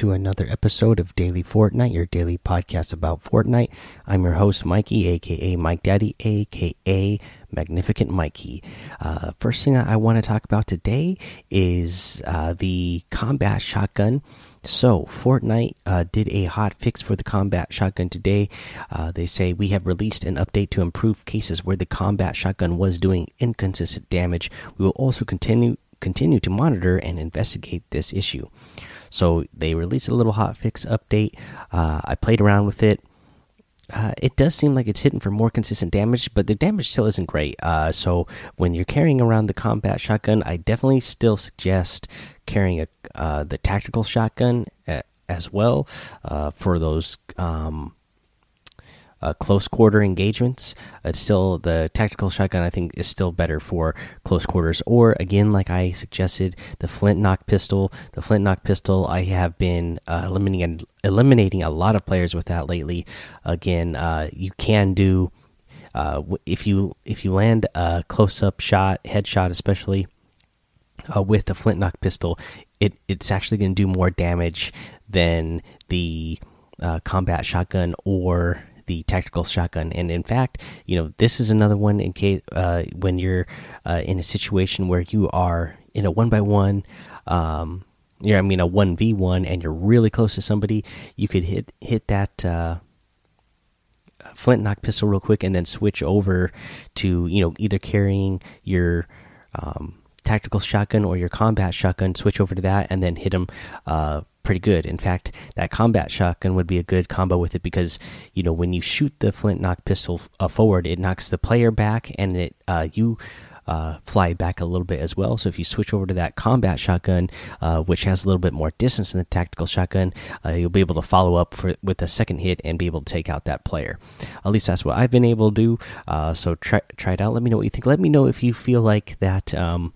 to another episode of Daily Fortnite, your daily podcast about Fortnite. I'm your host, Mikey, aka Mike Daddy, aka Magnificent Mikey. Uh, first thing I want to talk about today is uh, the combat shotgun. So, Fortnite uh, did a hot fix for the combat shotgun today. Uh, they say we have released an update to improve cases where the combat shotgun was doing inconsistent damage. We will also continue continue to monitor and investigate this issue. So they released a little hotfix update. Uh, I played around with it. Uh, it does seem like it's hitting for more consistent damage, but the damage still isn't great. Uh, so when you're carrying around the combat shotgun, I definitely still suggest carrying a uh, the tactical shotgun uh, as well uh, for those um, uh, close quarter engagements. It's still the tactical shotgun. I think is still better for close quarters. Or again, like I suggested, the flint knock pistol. The flint knock pistol. I have been uh, eliminating eliminating a lot of players with that lately. Again, uh, you can do uh, if you if you land a close up shot, headshot especially. Uh, with the flint knock pistol, it it's actually going to do more damage than the uh, combat shotgun or the tactical shotgun. And in fact, you know, this is another one in case uh, when you're uh, in a situation where you are in a one by one. Um, yeah, I mean a one v one, and you're really close to somebody. You could hit hit that uh, flint knock pistol real quick, and then switch over to you know either carrying your um, tactical shotgun or your combat shotgun. Switch over to that, and then hit them uh, pretty good. In fact, that combat shotgun would be a good combo with it because you know when you shoot the flint knock pistol uh, forward, it knocks the player back and it uh, you. Uh, fly back a little bit as well. So if you switch over to that combat shotgun, uh, which has a little bit more distance than the tactical shotgun, uh, you'll be able to follow up for, with a second hit and be able to take out that player. At least that's what I've been able to do. Uh, so try try it out. Let me know what you think. Let me know if you feel like that. Um,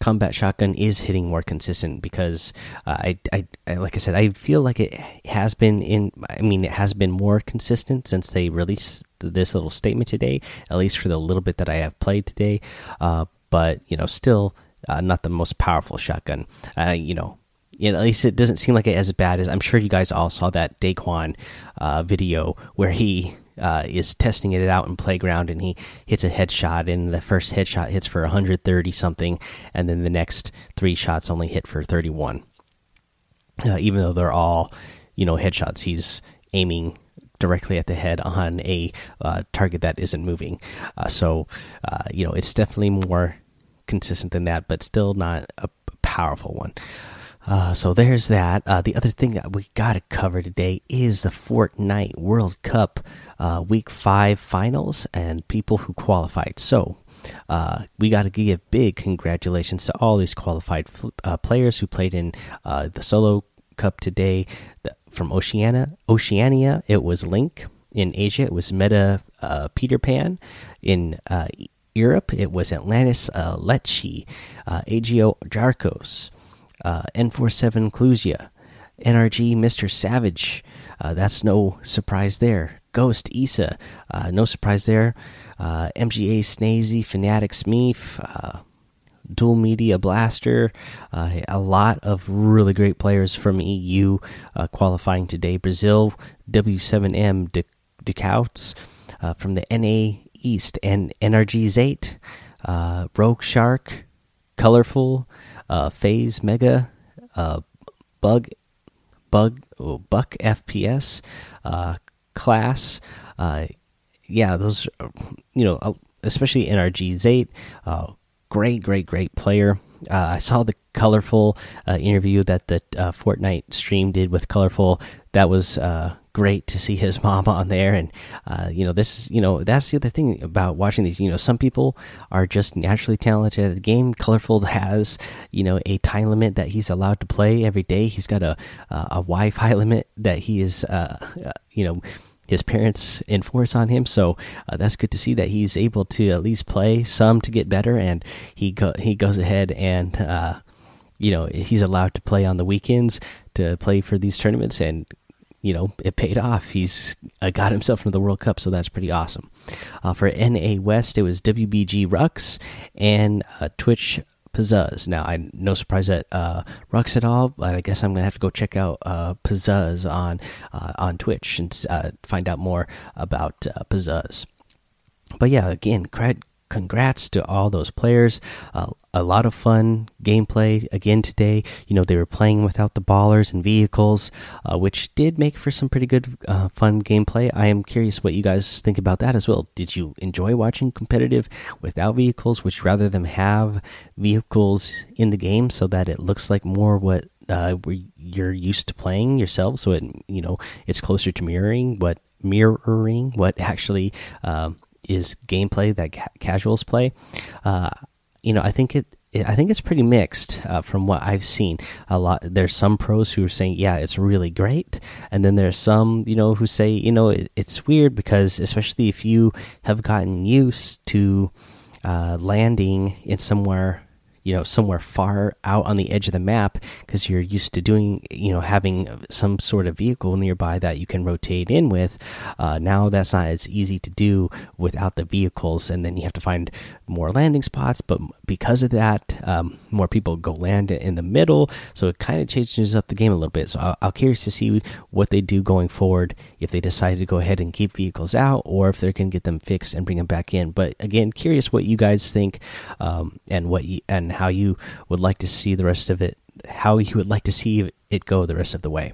combat shotgun is hitting more consistent because uh, I, I, I, like I said, I feel like it has been in. I mean, it has been more consistent since they released this little statement today. At least for the little bit that I have played today, uh, but you know, still uh, not the most powerful shotgun. Uh, you know. You know, at least it doesn't seem like it as bad as I'm sure you guys all saw that Daequan uh, video where he uh, is testing it out in playground and he hits a headshot and the first headshot hits for 130 something and then the next three shots only hit for 31 uh, even though they're all you know headshots he's aiming directly at the head on a uh, target that isn't moving. Uh, so uh, you know it's definitely more consistent than that but still not a powerful one uh, so there's that. Uh, the other thing we got to cover today is the Fortnite World Cup uh, Week 5 finals and people who qualified. So uh, we got to give big congratulations to all these qualified uh, players who played in uh, the Solo Cup today. The, from Oceania, Oceania, it was Link. In Asia, it was Meta Peter Pan. In Europe, it was Atlantis Lecce, Agio Jarkos uh, N47 Clusia, NRG Mr. Savage. Uh, that's no surprise there. Ghost Isa, uh, no surprise there. Uh, MGA Snazy, Fnatic Smeef, uh, Dual Media Blaster, uh, a lot of really great players from EU qualifying today. Brazil, W7M De Decouts from the NA East, and NRG Zayt, Rogue Shark, Colorful, uh, FaZe Mega, uh, Bug, Bug, oh, Buck FPS, uh, Class. Uh, yeah, those, you know, uh, especially NRG Zayt. Uh, great, great, great player. I saw the colorful interview that the Fortnite stream did with colorful. That was great to see his mom on there. And uh, you know this is you know that's the other thing about watching these you know some people are just naturally talented. At the game colorful has you know a time limit that he's allowed to play every day. He's got a a, a wi-fi limit that he is uh, uh, you know his parents enforce on him. So uh, that's good to see that he's able to at least play some to get better. And he go he goes ahead and uh, you know he's allowed to play on the weekends to play for these tournaments. And you know, it paid off. He's uh, got himself into the World Cup, so that's pretty awesome. Uh, for NA West, it was WBG Rux and uh, Twitch Pizzazz. Now, I no surprise that uh, Rux at all, but I guess I'm gonna have to go check out uh, Pizzazz on uh, on Twitch and uh, find out more about Pizzazz. But yeah, again, congrats to all those players. Uh, a lot of fun gameplay again today. You know, they were playing without the ballers and vehicles, uh, which did make for some pretty good, uh, fun gameplay. I am curious what you guys think about that as well. Did you enjoy watching competitive without vehicles? Would you rather them have vehicles in the game so that it looks like more what uh, you're used to playing yourself? So it, you know, it's closer to mirroring what mirroring what actually. Um, is gameplay that ca casuals play. Uh, you know, I think it. I think it's pretty mixed uh, from what I've seen. A lot. There's some pros who are saying, "Yeah, it's really great," and then there's some, you know, who say, "You know, it, it's weird because, especially if you have gotten used to uh, landing in somewhere you know somewhere far out on the edge of the map because you're used to doing you know having some sort of vehicle nearby that you can rotate in with uh, now that's not as easy to do without the vehicles and then you have to find more landing spots but because of that um, more people go land in the middle so it kind of changes up the game a little bit. So I'll, I'll curious to see what they do going forward if they decide to go ahead and keep vehicles out or if they can get them fixed and bring them back in. But again curious what you guys think um, and what you, and how you would like to see the rest of it, how you would like to see it go the rest of the way.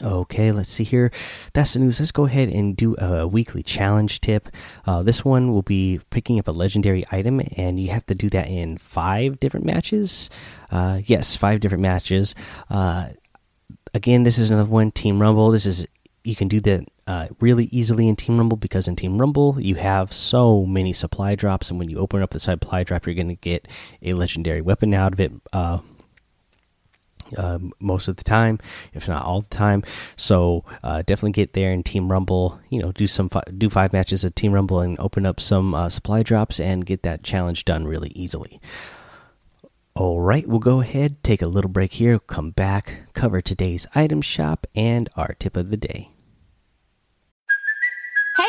Okay, let's see here. That's the news. Let's go ahead and do a weekly challenge tip. Uh, this one will be picking up a legendary item, and you have to do that in five different matches. Uh, yes, five different matches. Uh, again, this is another one. Team Rumble. This is you can do that uh, really easily in Team Rumble because in Team Rumble you have so many supply drops, and when you open up the supply drop, you're going to get a legendary weapon out of it. Uh, uh, most of the time, if not all the time. So uh, definitely get there in Team Rumble. You know, do some do five matches of Team Rumble and open up some uh, supply drops and get that challenge done really easily. All right, we'll go ahead, take a little break here, come back, cover today's item shop and our tip of the day.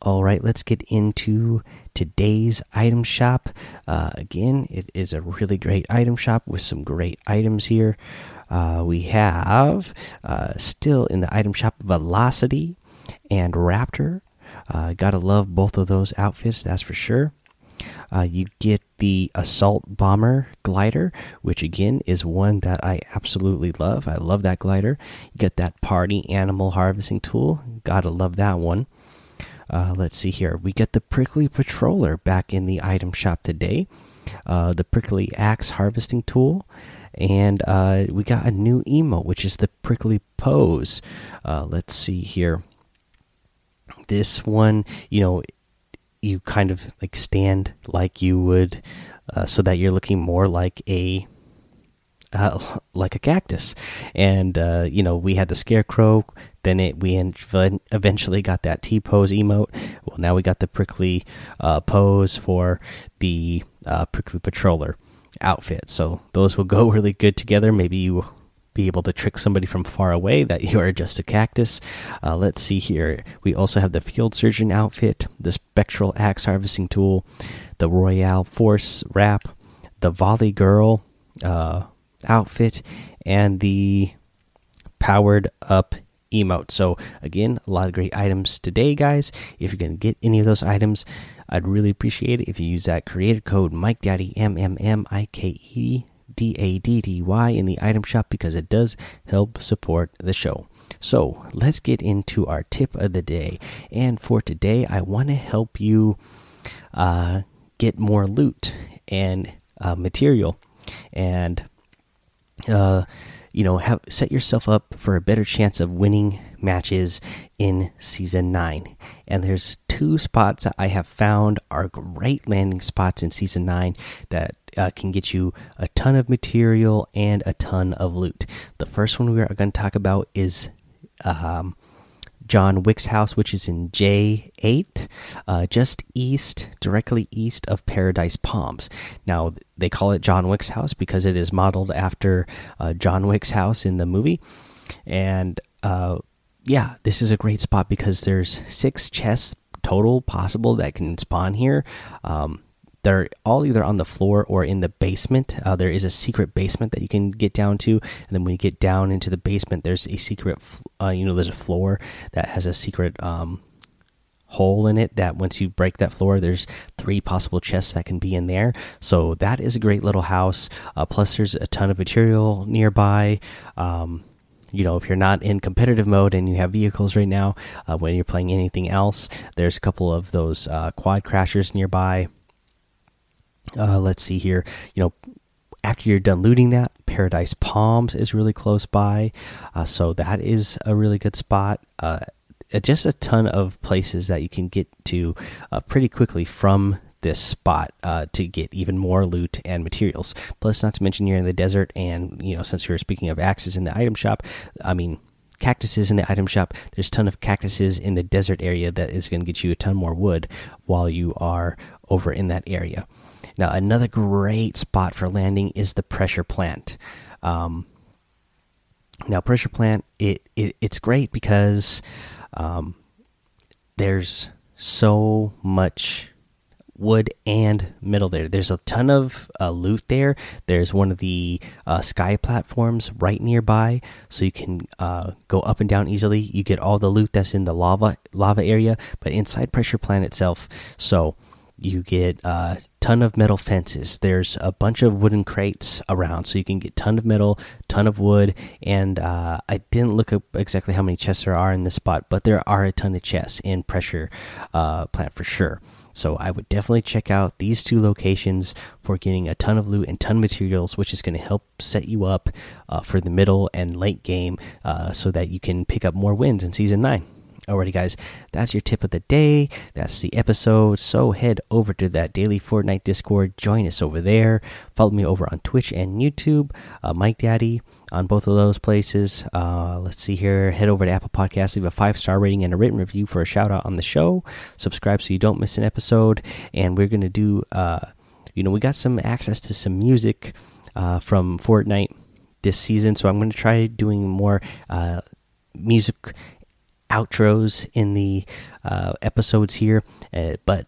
All right, let's get into today's item shop. Uh, again, it is a really great item shop with some great items here. Uh, we have uh, still in the item shop Velocity and Raptor. Uh, gotta love both of those outfits, that's for sure. Uh, you get the Assault Bomber glider, which again is one that I absolutely love. I love that glider. You get that Party Animal Harvesting Tool. Gotta love that one. Uh, let's see here. We get the Prickly Patroller back in the item shop today. Uh, the Prickly Axe Harvesting Tool. And uh, we got a new emote, which is the Prickly Pose. Uh, let's see here. This one, you know, you kind of like stand like you would, uh, so that you're looking more like a uh, like a cactus. And uh, you know, we had the scarecrow. Then it we eventually got that T pose emote. Well, now we got the prickly uh, pose for the uh, prickly patroller outfit. So those will go really good together. Maybe you will be able to trick somebody from far away that you are just a cactus. Uh, let's see here. We also have the field surgeon outfit, the spectral axe harvesting tool, the royale force wrap, the volley girl uh, outfit, and the powered up emote. So again, a lot of great items today, guys. If you're going to get any of those items, I'd really appreciate it if you use that creator code Mike Daddy M M M I K E D A D D Y in the item shop because it does help support the show. So let's get into our tip of the day. And for today, I want to help you uh, get more loot and uh, material and uh, you know have set yourself up for a better chance of winning matches in season 9 and there's two spots that i have found are great landing spots in season 9 that uh, can get you a ton of material and a ton of loot. The first one we are going to talk about is um, John Wick's house, which is in J8, uh, just east, directly east of Paradise Palms. Now, they call it John Wick's house because it is modeled after uh, John Wick's house in the movie. And uh, yeah, this is a great spot because there's six chests total possible that can spawn here. Um, they're all either on the floor or in the basement. Uh, there is a secret basement that you can get down to, and then when you get down into the basement, there's a secret. Uh, you know, there's a floor that has a secret um, hole in it. That once you break that floor, there's three possible chests that can be in there. So that is a great little house. Uh, plus, there's a ton of material nearby. Um, you know, if you're not in competitive mode and you have vehicles right now, uh, when you're playing anything else, there's a couple of those uh, quad crashers nearby uh, let's see here. You know, after you're done looting that, Paradise Palms is really close by, uh, so that is a really good spot. Uh, just a ton of places that you can get to uh, pretty quickly from this spot uh, to get even more loot and materials. Plus, not to mention you're in the desert, and you know, since we are speaking of axes in the item shop, I mean cactuses in the item shop. There's a ton of cactuses in the desert area that is going to get you a ton more wood while you are over in that area. Now, another great spot for landing is the pressure plant. Um, now, pressure plant it, it it's great because um, there's so much wood and metal there. There's a ton of uh, loot there. There's one of the uh, sky platforms right nearby, so you can uh, go up and down easily. You get all the loot that's in the lava lava area, but inside pressure plant itself. So you get a ton of metal fences. There's a bunch of wooden crates around so you can get ton of metal ton of wood and uh, i didn't look up exactly how many chests there are in this spot but there are a ton of chests in pressure uh, plant for sure. So i would definitely check out these two locations for getting a ton of loot and ton of materials which is going to help set you up uh, for the middle and late game uh, so that you can pick up more wins in season 9 Alrighty, guys, that's your tip of the day. That's the episode. So head over to that daily Fortnite Discord. Join us over there. Follow me over on Twitch and YouTube. Uh, Mike Daddy on both of those places. Uh, let's see here. Head over to Apple Podcasts, leave a five star rating and a written review for a shout out on the show. Subscribe so you don't miss an episode. And we're gonna do. Uh, you know, we got some access to some music uh, from Fortnite this season, so I'm gonna try doing more uh, music outros in the uh, episodes here, uh, but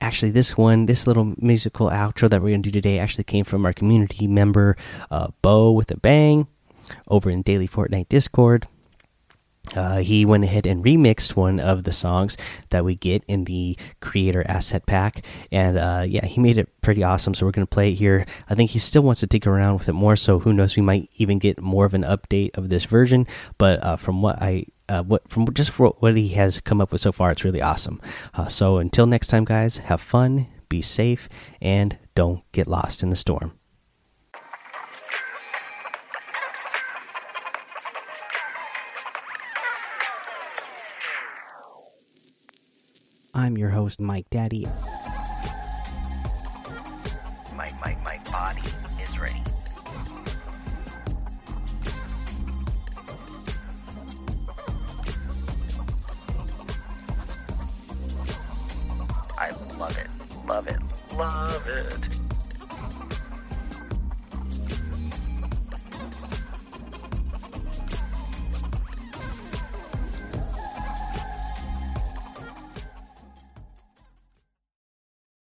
actually this one this little musical outro that we're going to do today actually came from our community member uh, bo with a bang over in daily fortnite discord. Uh, he went ahead and remixed one of the songs that we get in the creator asset pack and uh, yeah he made it pretty awesome so we're going to play it here. I think he still wants to dig around with it more so who knows we might even get more of an update of this version but uh, from what i uh, what from just for what he has come up with so far, it's really awesome. Uh, so until next time, guys, have fun, be safe, and don't get lost in the storm. I'm your host, Mike Daddy. My, my, my body is ready. Love it, love it, love it.